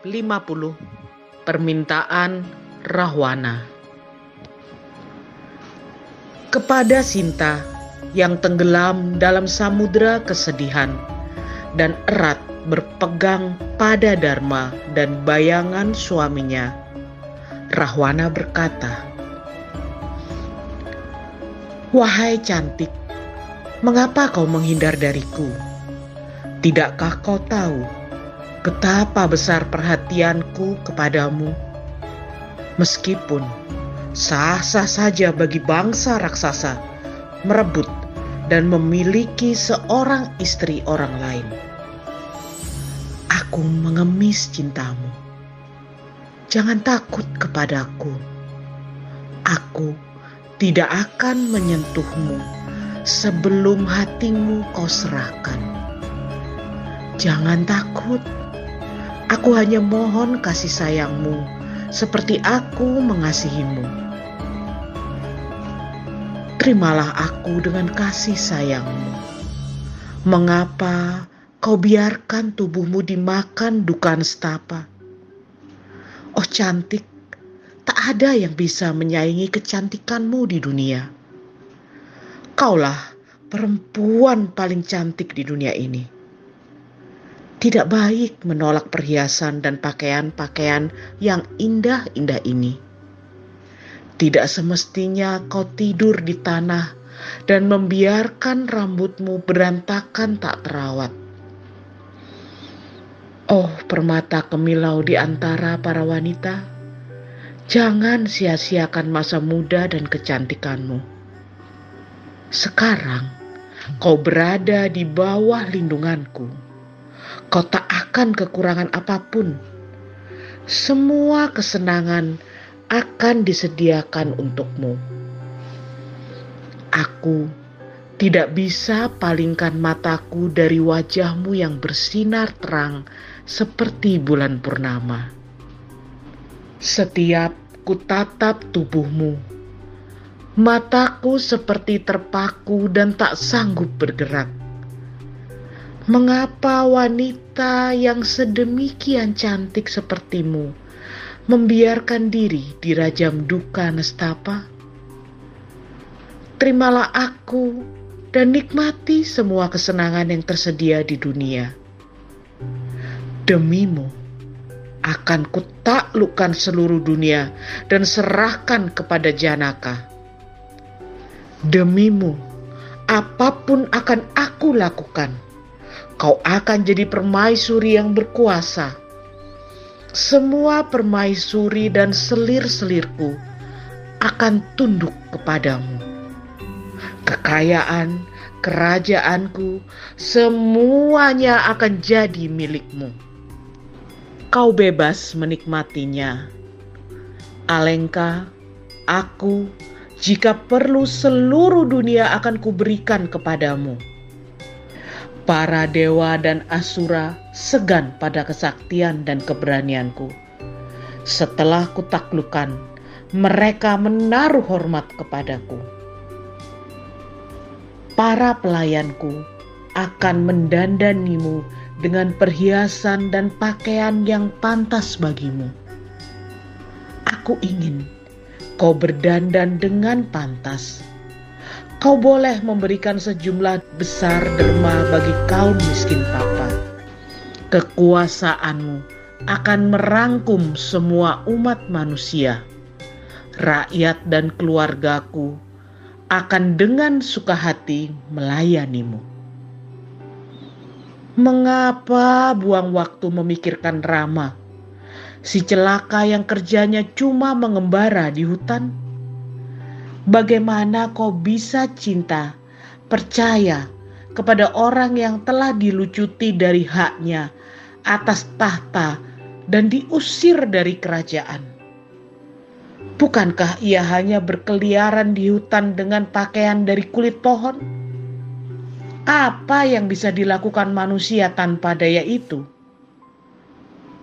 50 Permintaan Rahwana Kepada Sinta yang tenggelam dalam samudera kesedihan dan erat berpegang pada Dharma dan bayangan suaminya, Rahwana berkata, Wahai cantik, mengapa kau menghindar dariku? Tidakkah kau tahu betapa besar perhatianku kepadamu. Meskipun sah-sah saja bagi bangsa raksasa merebut dan memiliki seorang istri orang lain. Aku mengemis cintamu. Jangan takut kepadaku. Aku tidak akan menyentuhmu sebelum hatimu kau serahkan. Jangan takut Aku hanya mohon kasih sayangmu seperti aku mengasihimu. Terimalah aku dengan kasih sayangmu. Mengapa kau biarkan tubuhmu dimakan duka nestapa? Oh cantik, tak ada yang bisa menyaingi kecantikanmu di dunia. Kaulah perempuan paling cantik di dunia ini tidak baik menolak perhiasan dan pakaian-pakaian yang indah-indah ini. Tidak semestinya kau tidur di tanah dan membiarkan rambutmu berantakan tak terawat. Oh, permata kemilau di antara para wanita, jangan sia-siakan masa muda dan kecantikanmu. Sekarang kau berada di bawah lindunganku Kau tak akan kekurangan apa pun. Semua kesenangan akan disediakan untukmu. Aku tidak bisa palingkan mataku dari wajahmu yang bersinar terang seperti bulan purnama. Setiap kutatap tubuhmu, mataku seperti terpaku dan tak sanggup bergerak. Mengapa wanita yang sedemikian cantik sepertimu membiarkan diri dirajam duka nestapa? Terimalah aku dan nikmati semua kesenangan yang tersedia di dunia. Demimu akan kutaklukkan seluruh dunia dan serahkan kepada Janaka. Demimu, apa pun akan aku lakukan kau akan jadi permaisuri yang berkuasa. Semua permaisuri dan selir-selirku akan tunduk kepadamu. Kekayaan, kerajaanku, semuanya akan jadi milikmu. Kau bebas menikmatinya. Alengka, aku, jika perlu seluruh dunia akan kuberikan kepadamu Para dewa dan asura segan pada kesaktian dan keberanianku. Setelah kutaklukan, mereka menaruh hormat kepadaku. Para pelayanku akan mendandanimu dengan perhiasan dan pakaian yang pantas bagimu. Aku ingin kau berdandan dengan pantas Kau boleh memberikan sejumlah besar derma bagi kaum miskin papa. Kekuasaanmu akan merangkum semua umat manusia. Rakyat dan keluargaku akan dengan suka hati melayanimu. Mengapa buang waktu memikirkan Rama, si celaka yang kerjanya cuma mengembara di hutan? Bagaimana kau bisa cinta, percaya, kepada orang yang telah dilucuti dari haknya atas tahta dan diusir dari kerajaan. Bukankah ia hanya berkeliaran di hutan dengan pakaian dari kulit pohon? Apa yang bisa dilakukan manusia tanpa daya itu?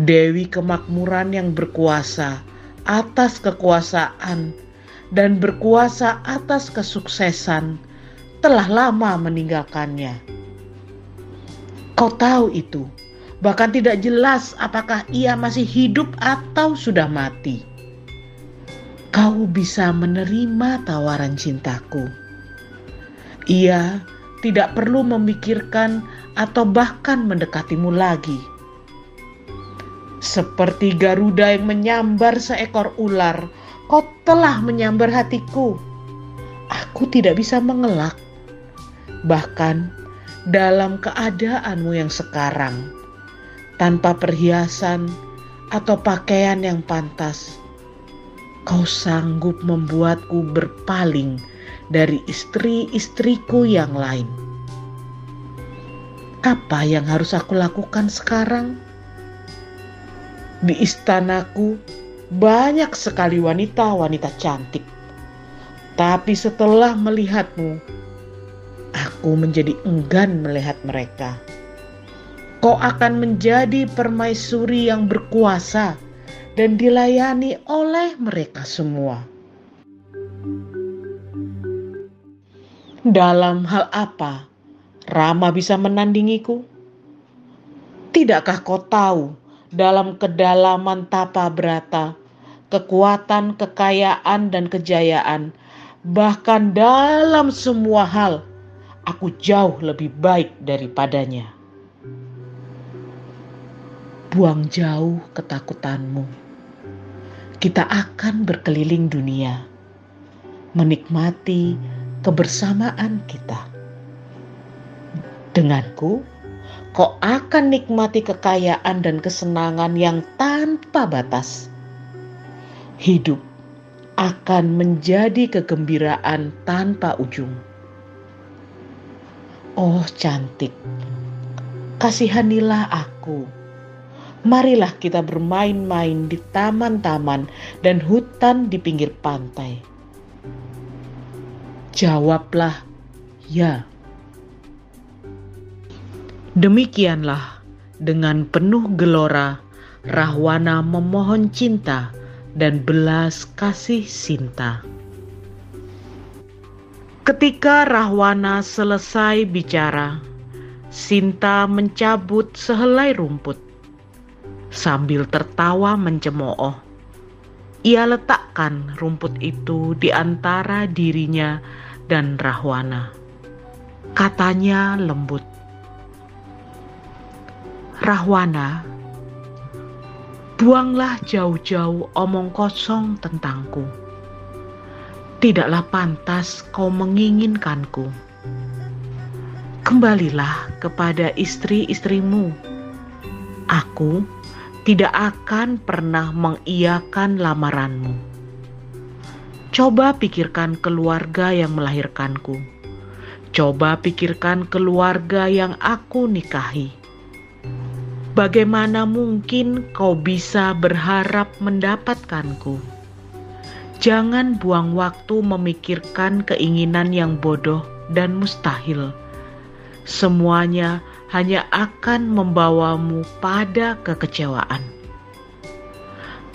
Dewi kemakmuran yang berkuasa atas kekuasaan dan berkuasa atas kesuksesan telah lama meninggalkannya. Kau tahu itu, bahkan tidak jelas apakah ia masih hidup atau sudah mati kau bisa menerima tawaran cintaku. Ia tidak perlu memikirkan atau bahkan mendekatimu lagi. Seperti Garuda yang menyambar seekor ular, kau telah menyambar hatiku. Aku tidak bisa mengelak, bahkan dalam keadaanmu yang sekarang, tanpa perhiasan atau pakaian yang pantas kau sanggup membuatku berpaling dari istri-istriku yang lain. Apa yang harus aku lakukan sekarang? Di istanaku banyak sekali wanita-wanita cantik. Tapi setelah melihatmu, aku menjadi enggan melihat mereka. Kau akan menjadi permaisuri yang berkuasa dan dilayani oleh mereka semua. Dalam hal apa Rama bisa menandingiku? Tidakkah kau tahu dalam kedalaman tapa berata, kekuatan, kekayaan, dan kejayaan, bahkan dalam semua hal, aku jauh lebih baik daripadanya. Buang jauh ketakutanmu kita akan berkeliling dunia, menikmati kebersamaan kita. Denganku, kau akan nikmati kekayaan dan kesenangan yang tanpa batas. Hidup akan menjadi kegembiraan tanpa ujung. Oh cantik, kasihanilah aku marilah kita bermain-main di taman-taman dan hutan di pinggir pantai. Jawablah, ya. Demikianlah dengan penuh gelora Rahwana memohon cinta dan belas kasih Sinta. Ketika Rahwana selesai bicara, Sinta mencabut sehelai rumput sambil tertawa mencemooh. Ia letakkan rumput itu di antara dirinya dan Rahwana. Katanya lembut. Rahwana, buanglah jauh-jauh omong kosong tentangku. Tidaklah pantas kau menginginkanku. Kembalilah kepada istri-istrimu. Aku tidak akan pernah mengiyakan lamaranmu. Coba pikirkan keluarga yang melahirkanku. Coba pikirkan keluarga yang aku nikahi. Bagaimana mungkin kau bisa berharap mendapatkanku? Jangan buang waktu memikirkan keinginan yang bodoh dan mustahil. Semuanya hanya akan membawamu pada kekecewaan.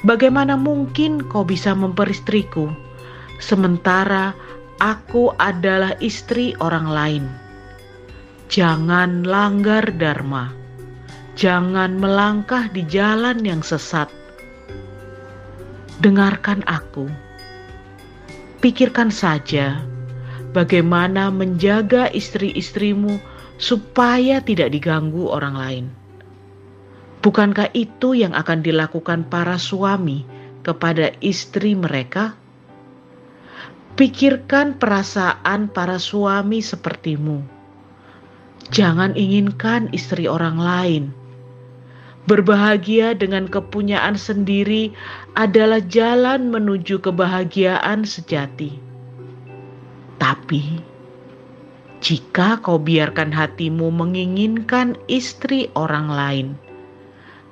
Bagaimana mungkin kau bisa memperistriku, sementara aku adalah istri orang lain? Jangan langgar dharma, jangan melangkah di jalan yang sesat. Dengarkan aku, pikirkan saja bagaimana menjaga istri-istrimu supaya tidak diganggu orang lain. Bukankah itu yang akan dilakukan para suami kepada istri mereka? Pikirkan perasaan para suami sepertimu. Jangan inginkan istri orang lain. Berbahagia dengan kepunyaan sendiri adalah jalan menuju kebahagiaan sejati. Tapi Jika kau biarkan hatimu menginginkan istri orang lain,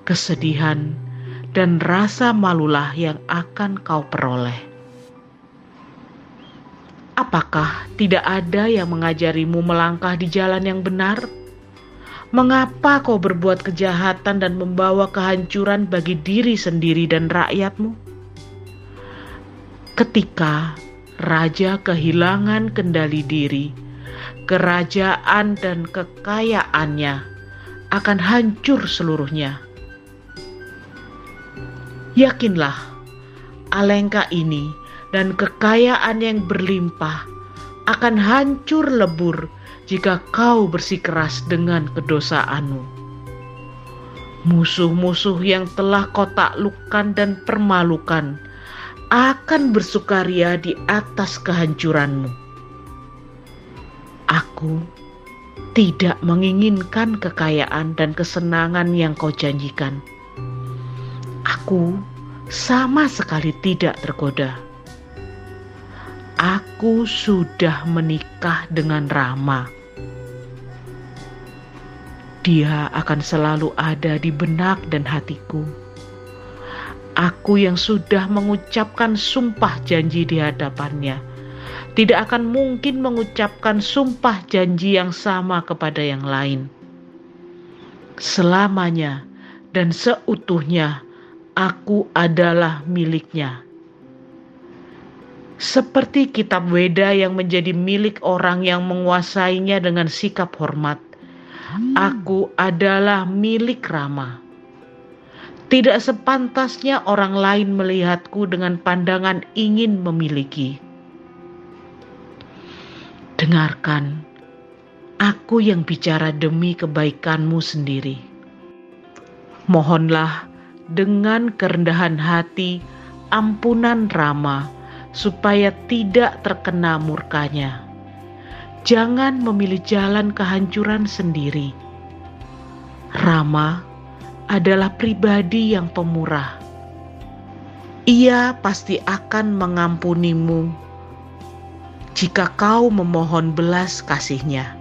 kesedihan dan rasa malulah yang akan kau peroleh. Apakah tidak ada yang mengajarimu melangkah di jalan yang benar? Mengapa kau berbuat kejahatan dan membawa kehancuran bagi diri sendiri dan rakyatmu? Ketika raja kehilangan kendali diri, kerajaan dan kekayaannya akan hancur seluruhnya. Yakinlah, alengka ini dan kekayaan yang berlimpah akan hancur lebur jika kau bersikeras dengan kedosaanmu. Musuh-musuh yang telah kau taklukkan dan permalukan akan bersukaria di atas kehancuranmu. Aku tidak menginginkan kekayaan dan kesenangan yang kau janjikan. Aku sama sekali tidak tergoda aku sudah menikah dengan Rama dia akan selalu ada di benak dan hatiku. Aku yang sudah mengucapkan sumpah janji di hadapannya, tidak akan mungkin mengucapkan sumpah janji yang sama kepada yang lain. Selamanya dan seutuhnya, aku adalah miliknya. Seperti kitab Weda yang menjadi milik orang yang menguasainya dengan sikap hormat Aku adalah milik Rama. Tidak sepantasnya orang lain melihatku dengan pandangan ingin memiliki. Dengarkan, aku yang bicara demi kebaikanmu sendiri. Mohonlah dengan kerendahan hati ampunan Rama supaya tidak terkena murkanya jangan memilih jalan kehancuran sendiri. Rama adalah pribadi yang pemurah. Ia pasti akan mengampunimu jika kau memohon belas kasihnya.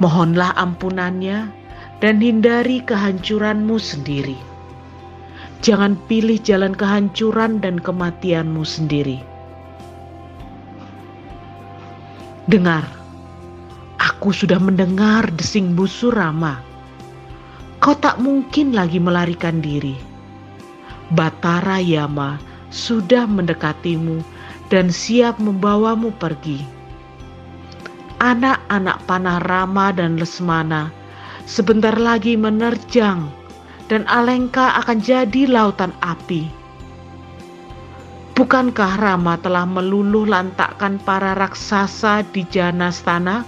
Mohonlah ampunannya dan hindari kehancuranmu sendiri. Jangan pilih jalan kehancuran dan kematianmu sendiri Dengar, aku sudah mendengar desing busur Rama. Kau tak mungkin lagi melarikan diri. Batara Yama sudah mendekatimu dan siap membawamu pergi. Anak-anak panah Rama dan Lesmana sebentar lagi menerjang dan Alengka akan jadi lautan api Bukankah Rama telah meluluh lantakkan para raksasa di Janastana?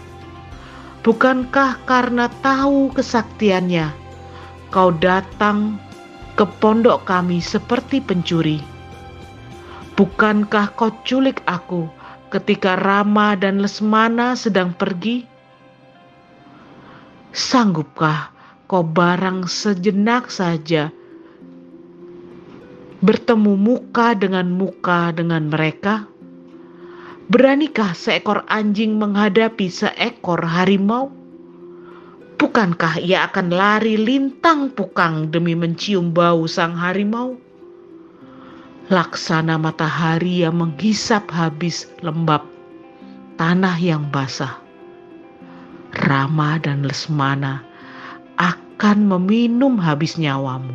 Bukankah karena tahu kesaktiannya kau datang ke pondok kami seperti pencuri? Bukankah kau culik aku ketika Rama dan Lesmana sedang pergi? Sanggupkah kau barang sejenak saja bertemu muka dengan muka dengan mereka? Beranikah seekor anjing menghadapi seekor harimau? Bukankah ia akan lari lintang pukang demi mencium bau sang harimau? Laksana matahari yang menghisap habis lembab tanah yang basah. Rama dan Lesmana akan meminum habis nyawamu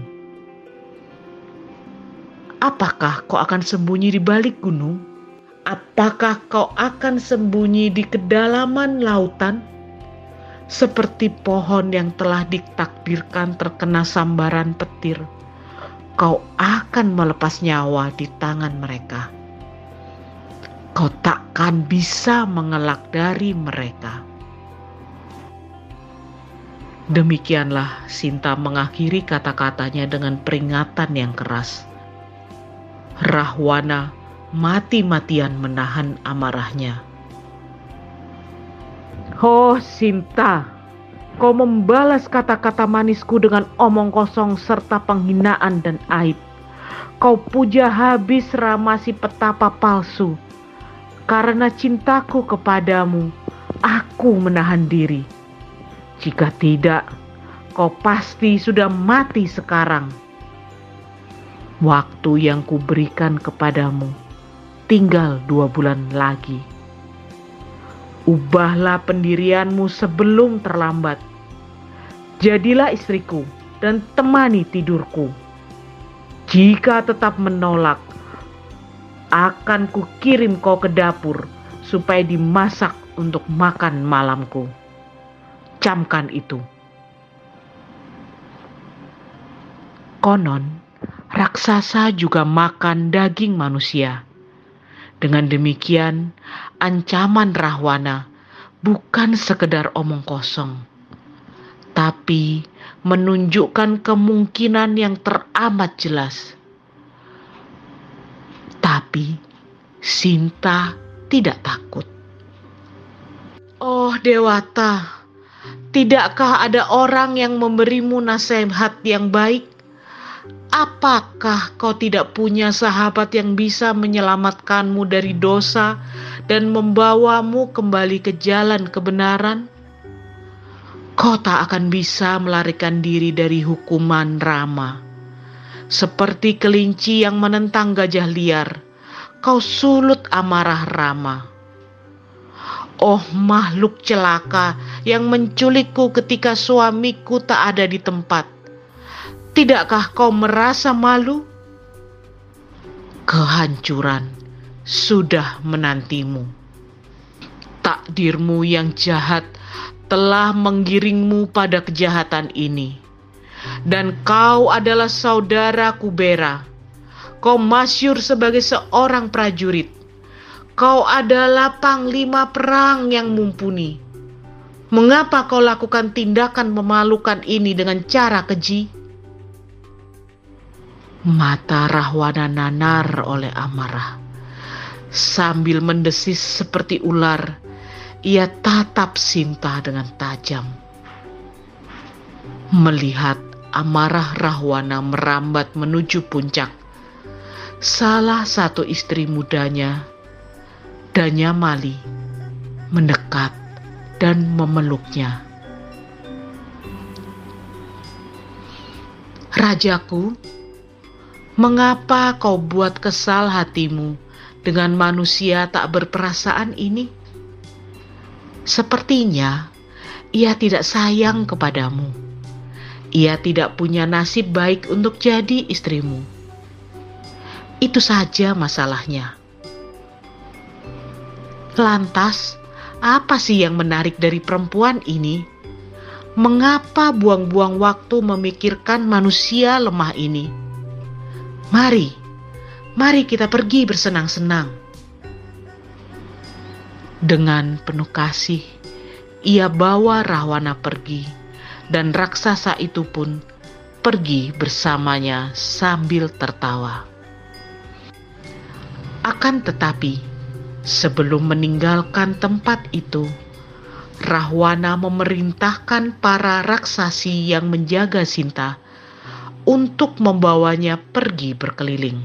Apakah kau akan sembunyi di balik gunung? Apakah kau akan sembunyi di kedalaman lautan? Seperti pohon yang telah ditakdirkan terkena sambaran petir, kau akan melepas nyawa di tangan mereka. Kau takkan bisa mengelak dari mereka. Demikianlah Sinta mengakhiri kata-katanya dengan peringatan yang keras. Rahwana mati-matian menahan amarahnya. Oh Sinta, kau membalas kata-kata manisku dengan omong kosong serta penghinaan dan aib. Kau puja habis ramasi petapa palsu. Karena cintaku kepadamu, aku menahan diri. Jika tidak, kau pasti sudah mati sekarang. Waktu yang kuberikan kepadamu tinggal dua bulan lagi. Ubahlah pendirianmu sebelum terlambat. Jadilah istriku dan temani tidurku. Jika tetap menolak, akan kukirim kau ke dapur supaya dimasak untuk makan malamku. Camkan itu. Konon, raksasa juga makan daging manusia. Dengan demikian, ancaman Rahwana bukan sekedar omong kosong, tapi menunjukkan kemungkinan yang teramat jelas. Tapi Sinta tidak takut. Oh Dewata, tidakkah ada orang yang memberimu nasihat yang baik? Apakah kau tidak punya sahabat yang bisa menyelamatkanmu dari dosa dan membawamu kembali ke jalan kebenaran? Kau tak akan bisa melarikan diri dari hukuman Rama. Seperti kelinci yang menentang gajah liar, kau sulut amarah Rama. Oh makhluk celaka yang menculikku ketika suamiku tak ada di tempat Tidakkah kau merasa malu? Kehancuran sudah menantimu. Takdirmu yang jahat telah menggiringmu pada kejahatan ini. Dan kau adalah saudara Kubera. Kau masyur sebagai seorang prajurit. Kau adalah panglima perang yang mumpuni. Mengapa kau lakukan tindakan memalukan ini dengan cara keji? Mata Rahwana nanar oleh amarah. Sambil mendesis seperti ular, ia tatap Sinta dengan tajam. Melihat amarah Rahwana merambat menuju puncak, salah satu istri mudanya, Danyamali, mendekat dan memeluknya. Rajaku, Mengapa kau buat kesal hatimu dengan manusia tak berperasaan ini? Sepertinya ia tidak sayang kepadamu. Ia tidak punya nasib baik untuk jadi istrimu. Itu saja masalahnya. Lantas, apa sih yang menarik dari perempuan ini? Mengapa buang-buang waktu memikirkan manusia lemah ini? Mari, mari kita pergi bersenang-senang. Dengan penuh kasih, ia bawa Rahwana pergi, dan raksasa itu pun pergi bersamanya sambil tertawa. Akan tetapi, sebelum meninggalkan tempat itu, Rahwana memerintahkan para raksasi yang menjaga Sinta untuk membawanya pergi berkeliling.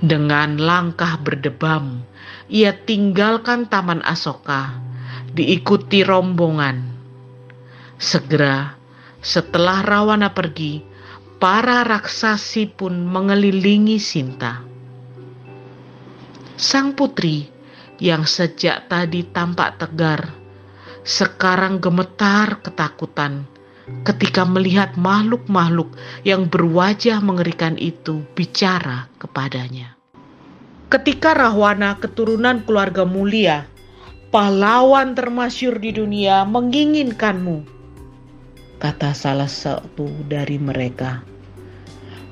Dengan langkah berdebam, ia tinggalkan Taman Asoka, diikuti rombongan. Segera setelah Rawana pergi, para raksasi pun mengelilingi Sinta. Sang putri yang sejak tadi tampak tegar, sekarang gemetar ketakutan ketika melihat makhluk-makhluk yang berwajah mengerikan itu bicara kepadanya. Ketika Rahwana keturunan keluarga mulia, pahlawan termasyur di dunia menginginkanmu, kata salah satu dari mereka.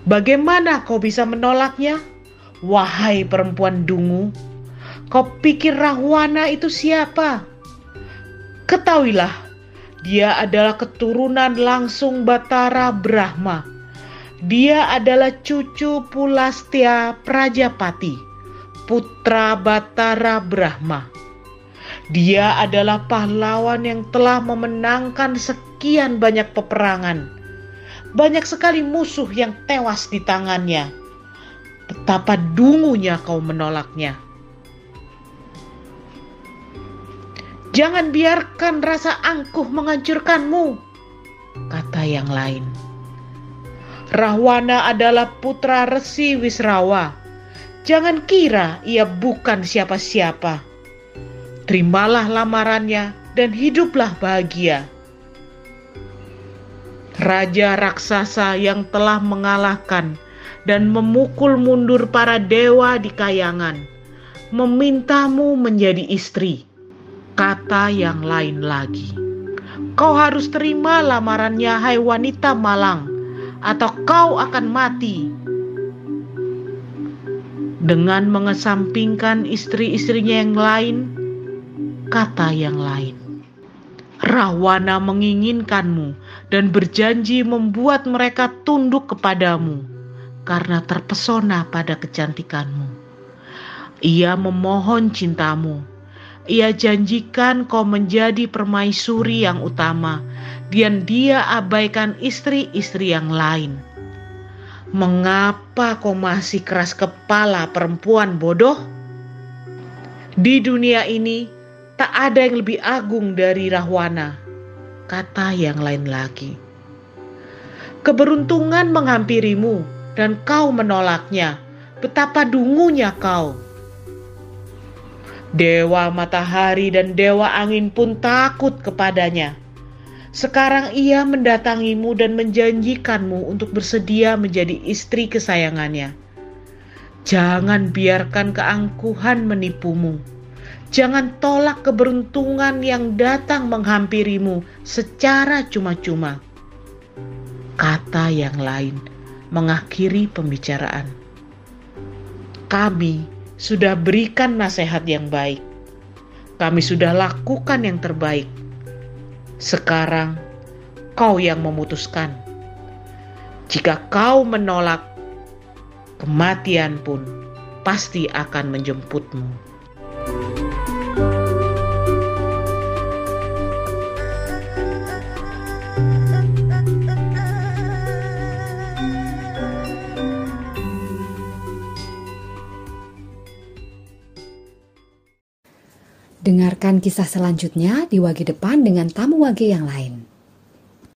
Bagaimana kau bisa menolaknya? Wahai perempuan dungu, kau pikir Rahwana itu siapa? Ketahuilah dia adalah keturunan langsung Batara Brahma. Dia adalah cucu Pulastya Prajapati, putra Batara Brahma. Dia adalah pahlawan yang telah memenangkan sekian banyak peperangan. Banyak sekali musuh yang tewas di tangannya. Betapa dungunya kau menolaknya. Jangan biarkan rasa angkuh menghancurkanmu, kata yang lain. Rahwana adalah putra Resi Wisrawa. Jangan kira ia bukan siapa-siapa. Terimalah lamarannya dan hiduplah bahagia. Raja raksasa yang telah mengalahkan dan memukul mundur para dewa di kayangan, memintamu menjadi istri kata yang lain lagi. Kau harus terima lamarannya, hai wanita malang, atau kau akan mati. Dengan mengesampingkan istri-istrinya yang lain, kata yang lain. Rahwana menginginkanmu dan berjanji membuat mereka tunduk kepadamu karena terpesona pada kecantikanmu. Ia memohon cintamu ia janjikan kau menjadi permaisuri yang utama, dan dia abaikan istri-istri yang lain. Mengapa kau masih keras kepala perempuan bodoh? Di dunia ini tak ada yang lebih agung dari Rahwana, kata yang lain lagi. Keberuntungan menghampirimu dan kau menolaknya. Betapa dungunya kau. Dewa matahari dan dewa angin pun takut kepadanya. Sekarang ia mendatangimu dan menjanjikanmu untuk bersedia menjadi istri kesayangannya. Jangan biarkan keangkuhan menipumu. Jangan tolak keberuntungan yang datang menghampirimu secara cuma-cuma. Kata yang lain mengakhiri pembicaraan. Kami sudah berikan nasihat yang baik. Kami sudah lakukan yang terbaik. Sekarang kau yang memutuskan. Jika kau menolak, kematian pun pasti akan menjemputmu. Kisah selanjutnya di wagi depan dengan tamu wagi yang lain.